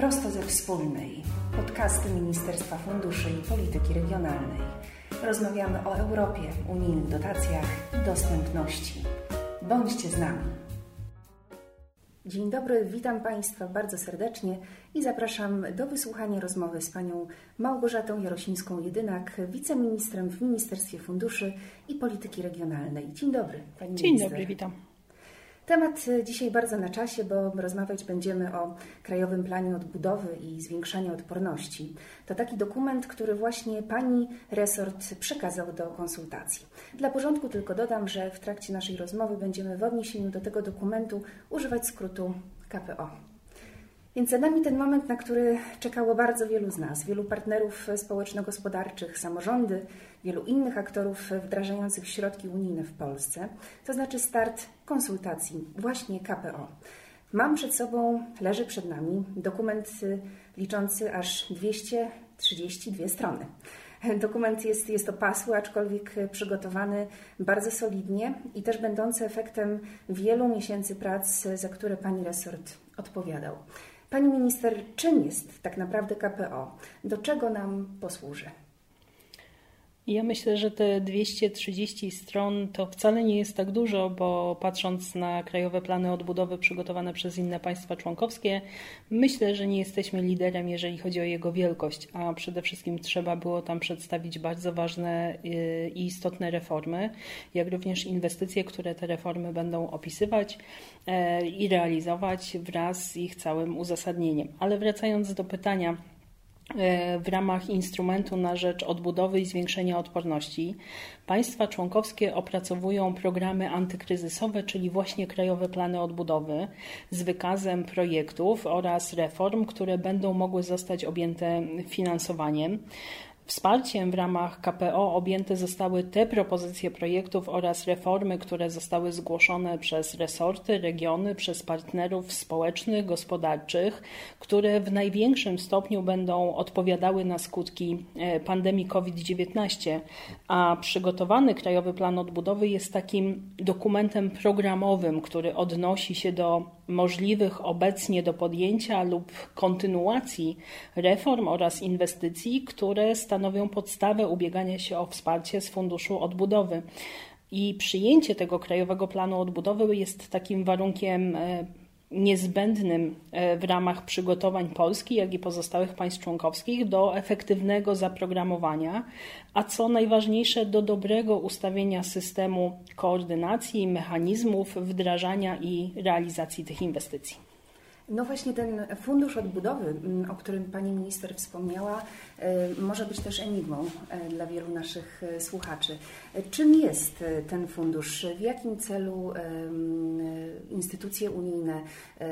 Prosto ze wspólnej. Podcasty Ministerstwa Funduszy i Polityki Regionalnej. Rozmawiamy o Europie, unijnych dotacjach i dostępności. Bądźcie z nami. Dzień dobry, witam Państwa bardzo serdecznie i zapraszam do wysłuchania rozmowy z Panią Małgorzatą Jarosińską-Jedynak, wiceministrem w Ministerstwie Funduszy i Polityki Regionalnej. Dzień dobry, Pani Dzień minister. dobry, witam. Temat dzisiaj bardzo na czasie, bo rozmawiać będziemy o Krajowym Planie Odbudowy i Zwiększania Odporności. To taki dokument, który właśnie Pani resort przekazał do konsultacji. Dla porządku tylko dodam, że w trakcie naszej rozmowy będziemy w odniesieniu do tego dokumentu używać skrótu KPO. Więc za nami ten moment, na który czekało bardzo wielu z nas, wielu partnerów społeczno-gospodarczych, samorządy, wielu innych aktorów wdrażających środki unijne w Polsce, to znaczy start konsultacji, właśnie KPO. Mam przed sobą, leży przed nami dokument liczący aż 232 strony. Dokument jest, jest opasły, aczkolwiek przygotowany bardzo solidnie i też będący efektem wielu miesięcy prac, za które Pani resort odpowiadał. Pani minister, czym jest tak naprawdę KPO? Do czego nam posłuży? Ja myślę, że te 230 stron to wcale nie jest tak dużo, bo patrząc na krajowe plany odbudowy przygotowane przez inne państwa członkowskie, myślę, że nie jesteśmy liderem, jeżeli chodzi o jego wielkość, a przede wszystkim trzeba było tam przedstawić bardzo ważne i istotne reformy, jak również inwestycje, które te reformy będą opisywać i realizować wraz z ich całym uzasadnieniem. Ale wracając do pytania, w ramach instrumentu na rzecz odbudowy i zwiększenia odporności państwa członkowskie opracowują programy antykryzysowe, czyli właśnie krajowe plany odbudowy z wykazem projektów oraz reform, które będą mogły zostać objęte finansowaniem. Wsparciem w ramach KPO objęte zostały te propozycje projektów oraz reformy, które zostały zgłoszone przez resorty, regiony, przez partnerów społecznych, gospodarczych, które w największym stopniu będą odpowiadały na skutki pandemii COVID-19. A przygotowany Krajowy Plan Odbudowy jest takim dokumentem programowym, który odnosi się do możliwych obecnie do podjęcia lub kontynuacji reform oraz inwestycji, które stanowią podstawę ubiegania się o wsparcie z Funduszu Odbudowy. I przyjęcie tego Krajowego Planu Odbudowy jest takim warunkiem niezbędnym w ramach przygotowań Polski, jak i pozostałych państw członkowskich do efektywnego zaprogramowania, a co najważniejsze, do dobrego ustawienia systemu koordynacji, mechanizmów wdrażania i realizacji tych inwestycji. No właśnie ten fundusz odbudowy, o którym Pani Minister wspomniała, może być też enigmą dla wielu naszych słuchaczy. Czym jest ten fundusz? W jakim celu instytucje unijne,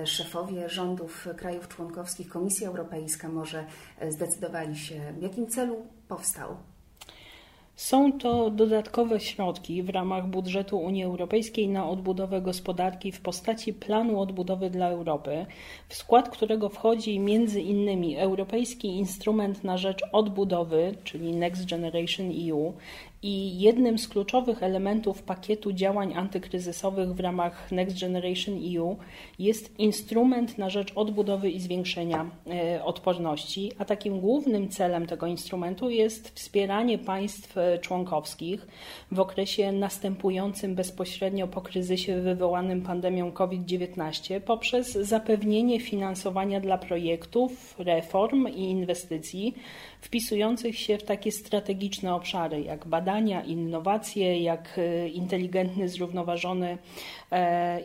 szefowie rządów krajów członkowskich, Komisja Europejska może zdecydowali się, w jakim celu powstał? Są to dodatkowe środki w ramach budżetu Unii Europejskiej na odbudowę gospodarki w postaci planu odbudowy dla Europy, w skład którego wchodzi między innymi Europejski Instrument na rzecz Odbudowy, czyli Next Generation EU, i jednym z kluczowych elementów pakietu działań antykryzysowych w ramach Next Generation EU jest instrument na rzecz odbudowy i zwiększenia odporności, a takim głównym celem tego instrumentu jest wspieranie państw członkowskich w okresie następującym bezpośrednio po kryzysie wywołanym pandemią COVID-19 poprzez zapewnienie finansowania dla projektów, reform i inwestycji wpisujących się w takie strategiczne obszary jak badania, innowacje, jak inteligentny, zrównoważony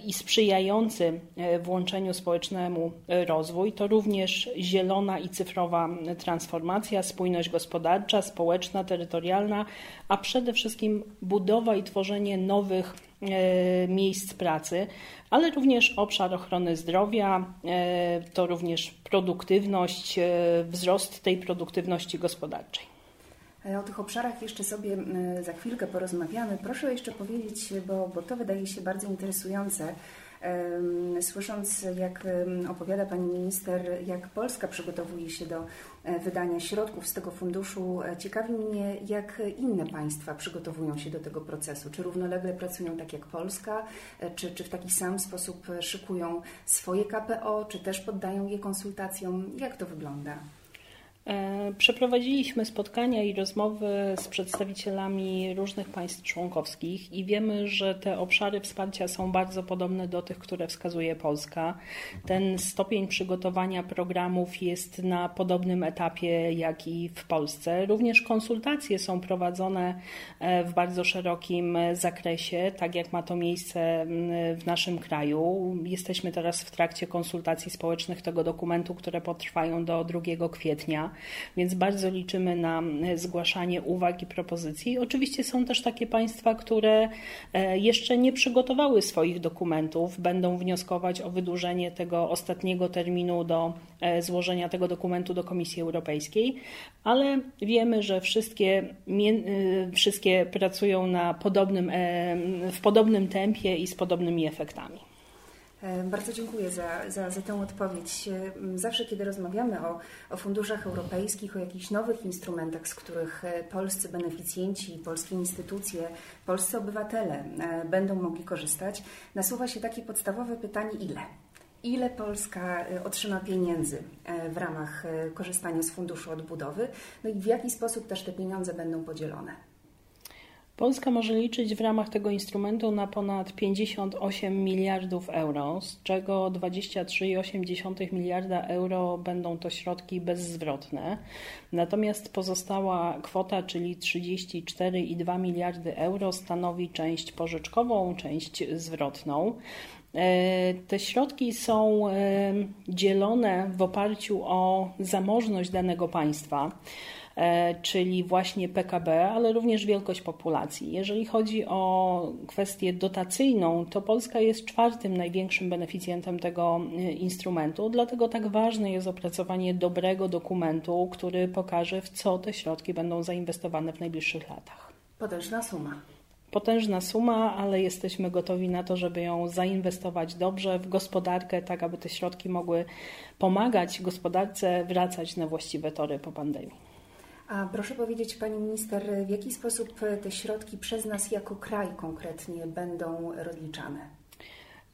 i sprzyjający włączeniu społecznemu rozwój. To również zielona i cyfrowa transformacja, spójność gospodarcza, społeczna, terytorialna, a przede wszystkim budowa i tworzenie nowych miejsc pracy, ale również obszar ochrony zdrowia, to również produktywność, wzrost tej produktywności gospodarczej. O tych obszarach jeszcze sobie za chwilkę porozmawiamy. Proszę jeszcze powiedzieć, bo, bo to wydaje się bardzo interesujące. Słysząc, jak opowiada pani minister, jak Polska przygotowuje się do e, wydania środków z tego funduszu, e, ciekawi mnie, jak inne państwa przygotowują się do tego procesu. Czy równolegle pracują tak jak Polska, e, czy, czy w taki sam sposób szykują swoje KPO, czy też poddają je konsultacjom? Jak to wygląda? E, przeprowadziliśmy spotkania i rozmowy z przedstawicielami różnych państw członkowskich i wiemy, że te obszary wsparcia są bardzo podobne do tych, które wskazuje Polska. Ten stopień przygotowania programów jest na podobnym etapie jak i w Polsce. Również konsultacje są prowadzone e, w bardzo szerokim zakresie, tak jak ma to miejsce w naszym kraju. Jesteśmy teraz w trakcie konsultacji społecznych tego dokumentu, które potrwają do 2 kwietnia więc bardzo liczymy na e, zgłaszanie uwag i propozycji. Oczywiście są też takie państwa, które e, jeszcze nie przygotowały swoich dokumentów, będą wnioskować o wydłużenie tego ostatniego terminu do e, złożenia tego dokumentu do Komisji Europejskiej, ale wiemy, że wszystkie, wszystkie pracują na podobnym, w podobnym tempie i z podobnymi efektami. E, bardzo dziękuję za, za, za tę odpowiedź. E, zawsze, kiedy rozmawiamy o, o funduszach europejskich, o jakichś nowych instrumentach, z których e, polscy beneficjenci, polskie instytucje, polscy obywatele będą mogli korzystać, nasuwa się takie podstawowe pytanie: ile? Ile Polska otrzyma pieniędzy w ramach korzystania z funduszu odbudowy? No i w jaki sposób też te pieniądze będą podzielone? Polska może liczyć w ramach tego instrumentu na ponad 58 miliardów euro, z czego 23,8 miliarda euro będą to środki bezzwrotne. Natomiast pozostała kwota, czyli 34,2 miliardy euro, stanowi część pożyczkową, część zwrotną. E, te środki są e, dzielone w oparciu o zamożność danego państwa. E, czyli właśnie PKB, ale również wielkość populacji. Jeżeli chodzi o kwestię dotacyjną, to Polska jest czwartym największym beneficjentem tego e, instrumentu, dlatego tak ważne jest opracowanie dobrego dokumentu, który pokaże, w co te środki będą zainwestowane w najbliższych latach. Potężna suma potężna suma, ale jesteśmy gotowi na to, żeby ją zainwestować dobrze w gospodarkę, tak aby te środki mogły pomagać gospodarce wracać na właściwe tory po pandemii. A proszę powiedzieć, Pani Minister, w jaki sposób te środki przez nas jako kraj konkretnie będą rozliczane?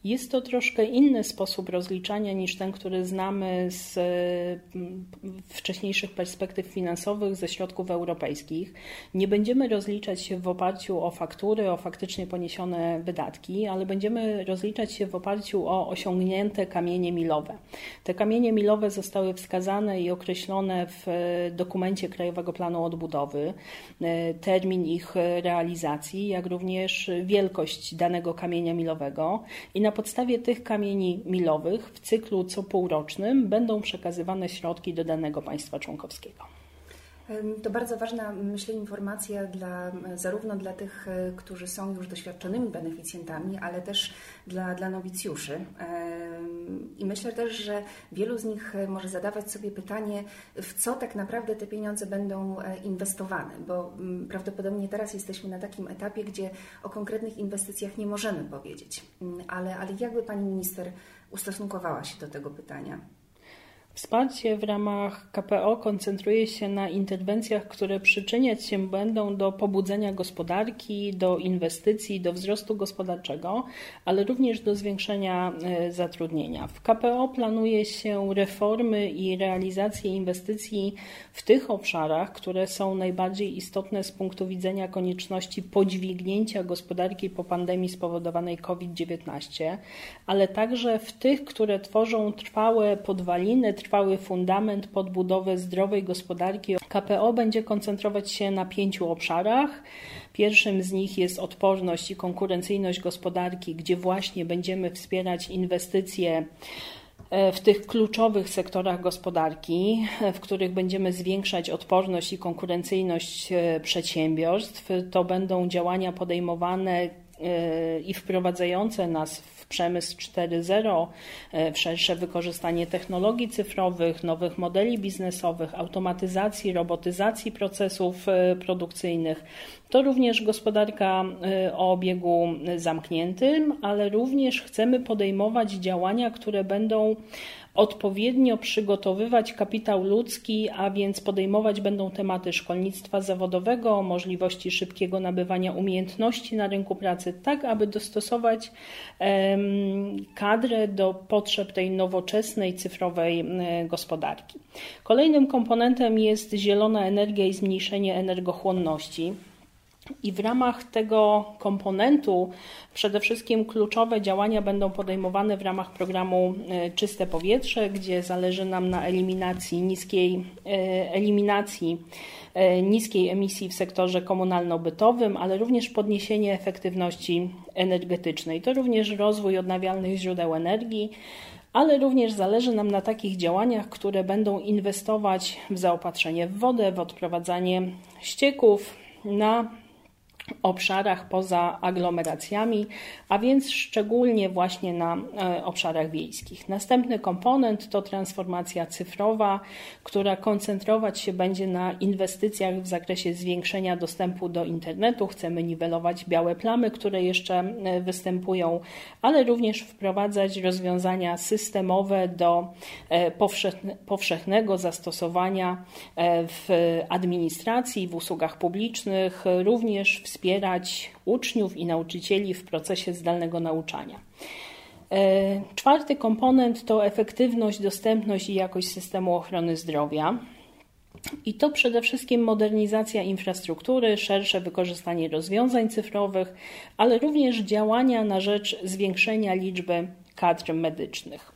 Jest to troszkę inny sposób rozliczania niż ten, który znamy z mm, wcześniejszych perspektyw finansowych ze środków europejskich. Nie będziemy rozliczać się w oparciu o faktury, o faktycznie poniesione wydatki, ale będziemy rozliczać się w oparciu o osiągnięte kamienie milowe. Te kamienie milowe zostały wskazane i określone w dokumencie Krajowego Planu Odbudowy, termin ich realizacji, jak również wielkość danego kamienia milowego i na podstawie tych kamieni milowych w cyklu co półrocznym będą przekazywane środki do danego państwa członkowskiego. To bardzo ważna, myślę, informacja dla, zarówno dla tych, e, którzy są już doświadczonymi beneficjentami, ale też dla, dla nowicjuszy. I myślę też, że wielu z nich e, może zadawać sobie pytanie, w co tak naprawdę te pieniądze będą e, inwestowane, bo prawdopodobnie teraz jesteśmy na takim etapie, gdzie o konkretnych inwestycjach nie możemy powiedzieć. Ale, ale jakby Pani Minister ustosunkowała się do tego pytania? Wsparcie w ramach KPO koncentruje się na interwencjach, które przyczyniać się będą do pobudzenia gospodarki, do inwestycji, do wzrostu gospodarczego, ale również do zwiększenia e, zatrudnienia. W KPO planuje się reformy i realizację inwestycji w tych obszarach, które są najbardziej istotne z punktu widzenia konieczności podźwignięcia gospodarki po pandemii spowodowanej COVID-19, ale także w tych, które tworzą trwałe podwaliny, trwały fundament pod budowę zdrowej gospodarki. KPO będzie koncentrować się na pięciu obszarach. Pierwszym z nich jest odporność i konkurencyjność gospodarki, gdzie właśnie będziemy wspierać inwestycje e, w tych kluczowych sektorach gospodarki, e, w których będziemy zwiększać odporność i konkurencyjność e, przedsiębiorstw. To będą działania podejmowane i wprowadzające nas w przemysł 4.0, w szersze wykorzystanie technologii cyfrowych, nowych modeli biznesowych, automatyzacji, robotyzacji procesów produkcyjnych. To również gospodarka o obiegu zamkniętym, ale również chcemy podejmować działania, które będą odpowiednio przygotowywać kapitał ludzki, a więc podejmować będą tematy szkolnictwa zawodowego, możliwości szybkiego nabywania umiejętności na rynku pracy, tak aby dostosować kadrę do potrzeb tej nowoczesnej, cyfrowej gospodarki. Kolejnym komponentem jest zielona energia i zmniejszenie energochłonności. I w ramach tego komponentu przede wszystkim kluczowe działania będą podejmowane w ramach programu e, Czyste Powietrze, gdzie zależy nam na eliminacji niskiej e, eliminacji e, niskiej emisji w sektorze komunalno-bytowym, ale również podniesienie efektywności energetycznej. To również rozwój odnawialnych źródeł energii, ale również zależy nam na takich działaniach, które będą inwestować w zaopatrzenie w wodę, w odprowadzanie ścieków, na obszarach poza aglomeracjami, a więc szczególnie właśnie na e, obszarach wiejskich. Następny komponent to transformacja cyfrowa, która koncentrować się będzie na inwestycjach w zakresie zwiększenia dostępu do internetu. Chcemy niwelować białe plamy, które jeszcze e, występują, ale również wprowadzać rozwiązania systemowe do e, powszechnego zastosowania w administracji, w usługach publicznych, również w wspierać uczniów i nauczycieli w procesie zdalnego nauczania. E, czwarty komponent to efektywność, dostępność i jakość systemu ochrony zdrowia. I to przede wszystkim modernizacja infrastruktury, szersze wykorzystanie rozwiązań cyfrowych, ale również działania na rzecz zwiększenia liczby kadr medycznych.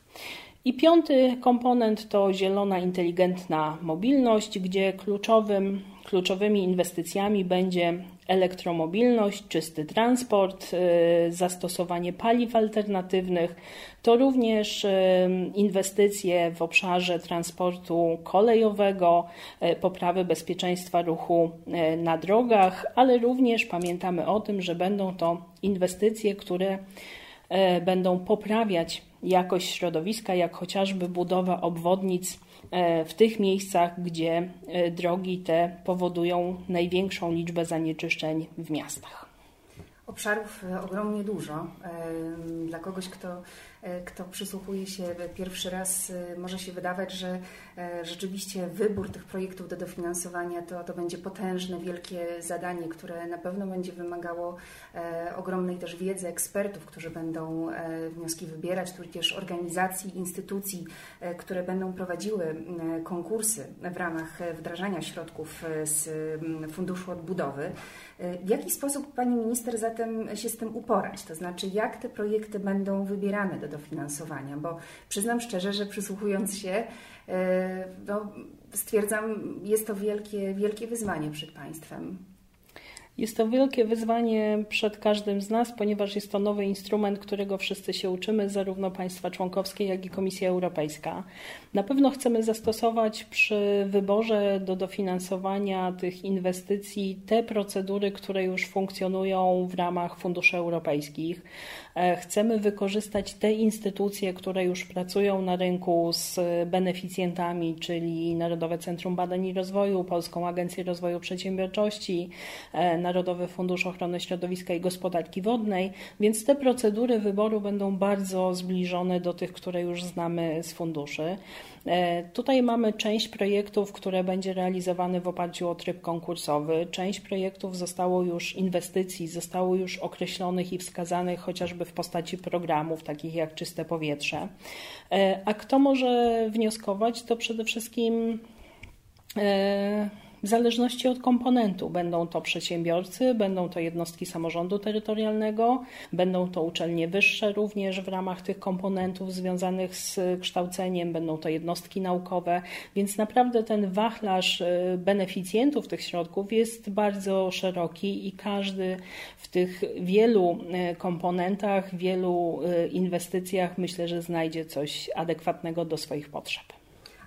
I piąty komponent to zielona, inteligentna mobilność, gdzie kluczowym, kluczowymi inwestycjami będzie elektromobilność, czysty transport, y, zastosowanie paliw alternatywnych, to również y, inwestycje w obszarze transportu kolejowego, y, poprawy bezpieczeństwa ruchu na drogach, ale również pamiętamy o tym, że będą to inwestycje, które będą poprawiać jakość środowiska, jak chociażby budowa obwodnic w tych miejscach, gdzie e, drogi te powodują największą liczbę zanieczyszczeń w miastach. Obszarów e, ogromnie dużo. Dla kogoś, kto E, kto przysłuchuje się pierwszy raz, e, może się wydawać, że e, rzeczywiście wybór tych projektów do dofinansowania to, to będzie potężne, wielkie zadanie, które na pewno będzie wymagało ogromnej też wiedzy ekspertów, którzy będą wnioski wybierać, tudzież organizacji, instytucji, które będą prowadziły konkursy w ramach wdrażania środków z Funduszu Odbudowy. W jaki sposób Pani Minister zatem się z tym uporać? To znaczy, jak te projekty będą wybierane do dofinansowania, bo przyznam szczerze, że przysłuchując się, e, no, stwierdzam, jest to wielkie, wielkie wyzwanie przed Państwem. Jest to wielkie wyzwanie przed każdym z nas, ponieważ jest to nowy instrument, którego wszyscy się uczymy, zarówno państwa członkowskie, jak i Komisja Europejska. Na pewno chcemy zastosować przy wyborze do dofinansowania tych inwestycji te procedury, które już funkcjonują w ramach funduszy europejskich. E, chcemy wykorzystać te instytucje, które już pracują na rynku z beneficjentami, czyli Narodowe Centrum Badań i Rozwoju, Polską Agencję Rozwoju Przedsiębiorczości, e, Narodowy Fundusz Ochrony Środowiska i Gospodarki Wodnej, więc te procedury wyboru będą bardzo zbliżone do tych, które już znamy z funduszy. E, tutaj mamy część projektów, które będzie realizowane w oparciu o tryb konkursowy. Część projektów zostało już inwestycji, zostało już określonych i wskazanych chociażby w postaci programów, takich jak Czyste Powietrze. E, a kto może wnioskować, to przede wszystkim e, w zależności od komponentu. Będą to przedsiębiorcy, będą to jednostki samorządu terytorialnego, będą to uczelnie wyższe również w ramach tych komponentów związanych z kształceniem, będą to jednostki naukowe, więc naprawdę ten wachlarz y, beneficjentów tych środków jest bardzo szeroki i każdy w tych wielu y, komponentach, wielu y, inwestycjach myślę, że znajdzie coś adekwatnego do swoich potrzeb.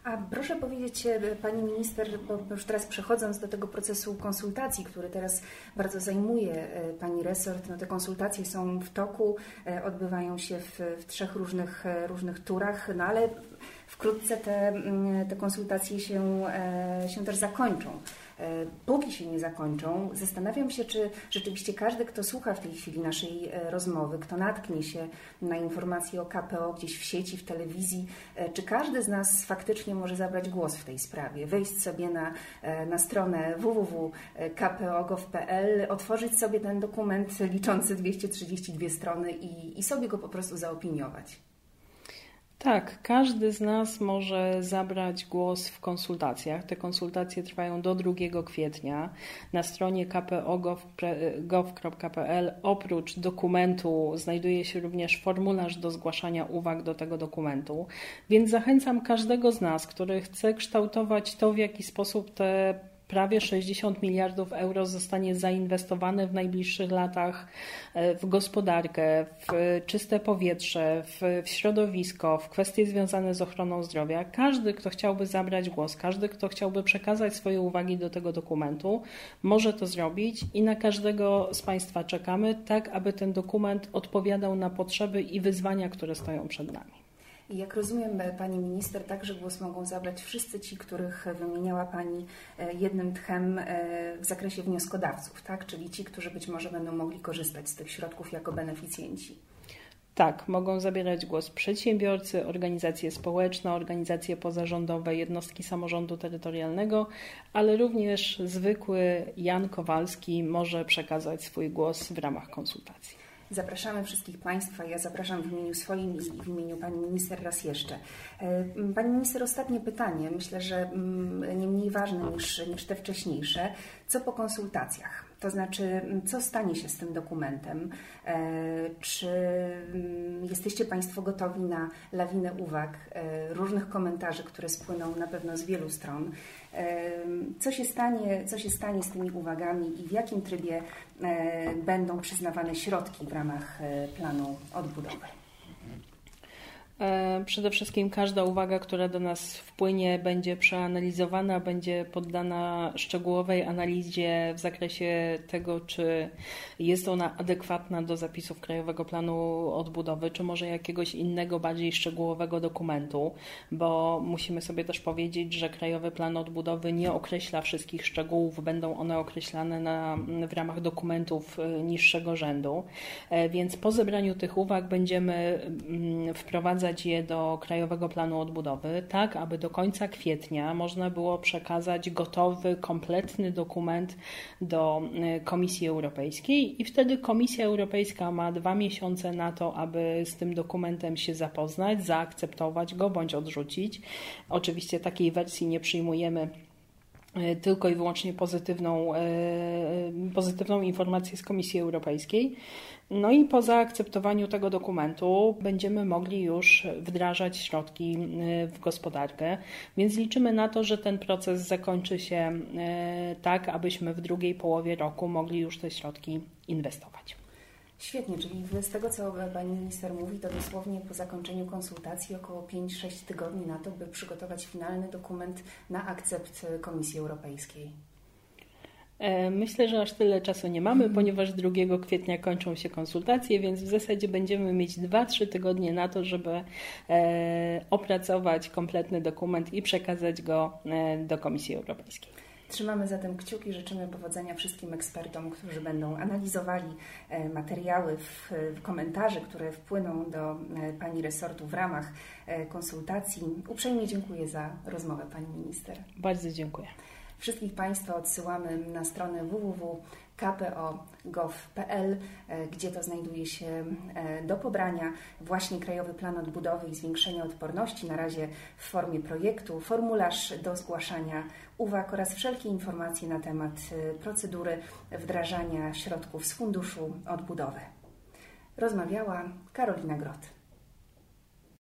A proszę powiedzieć, Pani Minister, bo już teraz przechodząc do tego procesu konsultacji, który teraz bardzo zajmuje Pani resort, no te konsultacje są w toku, odbywają się w, w trzech różnych, różnych turach, no ale wkrótce te, mm, te konsultacje się, się też zakończą. E, póki się nie zakończą, zastanawiam się, czy rzeczywiście każdy, kto słucha w tej chwili naszej e, rozmowy, kto natknie się na informacje o KPO gdzieś w sieci, w telewizji, e, czy każdy z nas faktycznie może zabrać głos w tej sprawie, wejść sobie na, na stronę www.kpo.gov.pl, otworzyć sobie ten dokument liczący 232 strony i, i sobie go po prostu zaopiniować. Tak, każdy z nas może zabrać głos w konsultacjach. Te konsultacje trwają do 2 kwietnia. Na stronie kpo.gov.pl oprócz dokumentu znajduje się również formularz do zgłaszania uwag do tego dokumentu. Więc zachęcam każdego z nas, który chce kształtować to, w jaki sposób te prawie 60 miliardów euro zostanie zainwestowane w najbliższych latach e, w gospodarkę, w czyste powietrze, w, w, środowisko, w kwestie związane z ochroną zdrowia. Każdy, kto chciałby zabrać głos, każdy, kto chciałby przekazać swoje uwagi do tego dokumentu, może to zrobić i na każdego z Państwa czekamy, tak aby ten dokument odpowiadał na potrzeby i wyzwania, które stoją przed nami. Jak rozumiem, Pani Minister, także głos mogą zabrać wszyscy ci, których wymieniała Pani e, jednym tchem e, w zakresie wnioskodawców, tak? czyli ci, którzy być może będą mogli korzystać z tych środków jako beneficjenci. Tak, mogą zabierać głos przedsiębiorcy, organizacje społeczne, organizacje pozarządowe, jednostki samorządu terytorialnego, ale również zwykły Jan Kowalski może przekazać swój głos w ramach konsultacji. Zapraszamy wszystkich Państwa. Ja zapraszam w imieniu swoim i w imieniu Pani Minister raz jeszcze. E, pani Minister, ostatnie pytanie. Myślę, że mm, nie mniej ważne niż, niż te wcześniejsze. Co po konsultacjach? To znaczy, co stanie się z tym dokumentem? E, czy mm, jesteście Państwo gotowi na lawinę uwag, e, różnych komentarzy, które spłyną na pewno z wielu stron? Co się stanie, co się stanie z tymi uwagami i w jakim trybie e, będą przyznawane środki w ramach planu odbudowy? E, przede wszystkim każda uwaga, która do nas wpłynie, będzie przeanalizowana, będzie poddana szczegółowej analizie w zakresie tego, czy jest ona adekwatna do zapisów Krajowego Planu Odbudowy, czy może jakiegoś innego, bardziej szczegółowego dokumentu, bo musimy sobie też powiedzieć, że Krajowy Plan Odbudowy nie określa wszystkich szczegółów, będą one określane na, w ramach dokumentów e, niższego rzędu. E, więc po zebraniu tych uwag będziemy mm, wprowadzać je do Krajowego Planu Odbudowy, tak aby do końca kwietnia można było przekazać gotowy, kompletny dokument do y, Komisji Europejskiej i wtedy Komisja Europejska ma dwa miesiące na to, aby z tym dokumentem się zapoznać, zaakceptować go bądź odrzucić. Oczywiście takiej wersji nie przyjmujemy tylko i wyłącznie pozytywną, y, pozytywną informację z Komisji Europejskiej. No i po zaakceptowaniu tego dokumentu będziemy mogli już wdrażać środki w gospodarkę, więc liczymy na to, że ten proces zakończy się tak, abyśmy w drugiej połowie roku mogli już te środki inwestować. Świetnie, czyli z tego, co Pani Minister mówi, to dosłownie po zakończeniu konsultacji około 5-6 tygodni na to, by przygotować finalny dokument na akcept Komisji Europejskiej. E, myślę, że aż tyle czasu nie mamy, ponieważ 2 kwietnia kończą się konsultacje, więc w zasadzie będziemy mieć 2-3 tygodnie na to, żeby e, opracować kompletny dokument i przekazać go e, do Komisji Europejskiej. Trzymamy zatem kciuki, życzymy powodzenia wszystkim ekspertom, którzy będą analizowali materiały w, w komentarze, które wpłyną do Pani resortu w ramach konsultacji. Uprzejmie dziękuję za rozmowę Pani Minister. Bardzo dziękuję. Wszystkich Państwa odsyłamy na stronę www.kpo.gov.pl, e, gdzie to znajduje się e, do pobrania właśnie Krajowy Plan Odbudowy i Zwiększenia Odporności, na razie w formie projektu, formularz do zgłaszania uwag oraz wszelkie informacje na temat e, procedury wdrażania środków z Funduszu Odbudowy. Rozmawiała Karolina Grot.